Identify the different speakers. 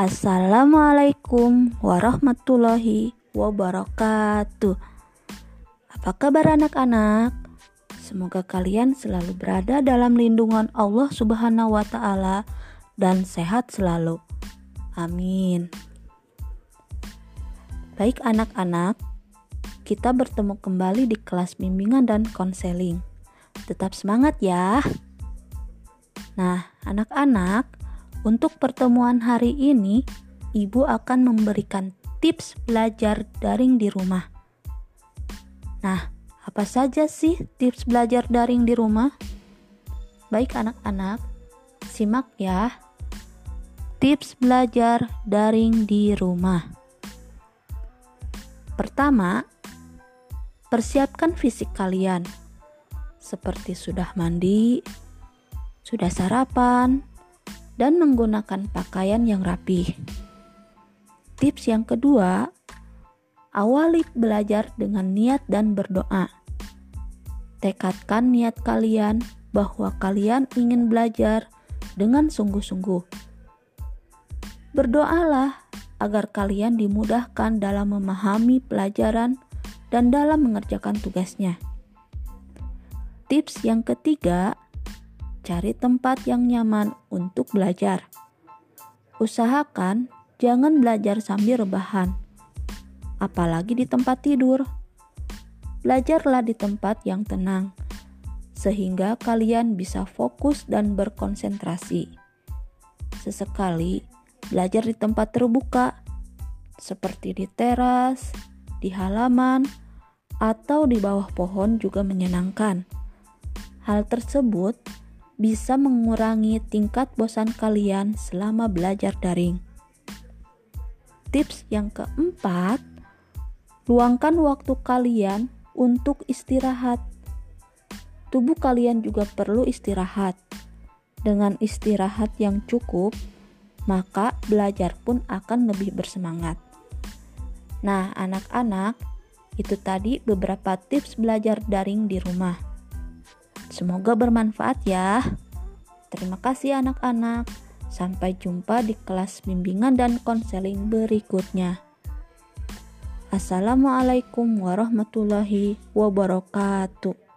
Speaker 1: Assalamualaikum warahmatullahi wabarakatuh. Apa kabar anak-anak? Semoga kalian selalu berada dalam lindungan Allah Subhanahu wa taala dan sehat selalu. Amin. Baik anak-anak, kita bertemu kembali di kelas bimbingan dan konseling. Tetap semangat ya. Nah, anak-anak, untuk pertemuan hari ini, Ibu akan memberikan tips belajar daring di rumah. Nah, apa saja sih tips belajar daring di rumah? Baik anak-anak, simak ya. Tips belajar daring di rumah. Pertama, persiapkan fisik kalian. Seperti sudah mandi, sudah sarapan, dan menggunakan pakaian yang rapi. Tips yang kedua, awali belajar dengan niat dan berdoa. Tekadkan niat kalian bahwa kalian ingin belajar dengan sungguh-sungguh. Berdoalah agar kalian dimudahkan dalam memahami pelajaran dan dalam mengerjakan tugasnya. Tips yang ketiga, cari tempat yang nyaman untuk belajar. Usahakan jangan belajar sambil rebahan, apalagi di tempat tidur. Belajarlah di tempat yang tenang, sehingga kalian bisa fokus dan berkonsentrasi. Sesekali belajar di tempat terbuka, seperti di teras, di halaman, atau di bawah pohon juga menyenangkan. Hal tersebut bisa mengurangi tingkat bosan kalian selama belajar daring. Tips yang keempat, luangkan waktu kalian untuk istirahat. Tubuh kalian juga perlu istirahat. Dengan istirahat yang cukup, maka belajar pun akan lebih bersemangat. Nah, anak-anak, itu tadi beberapa tips belajar daring di rumah. Semoga bermanfaat ya. Terima kasih anak-anak. Sampai jumpa di kelas bimbingan dan konseling berikutnya. Assalamualaikum warahmatullahi wabarakatuh.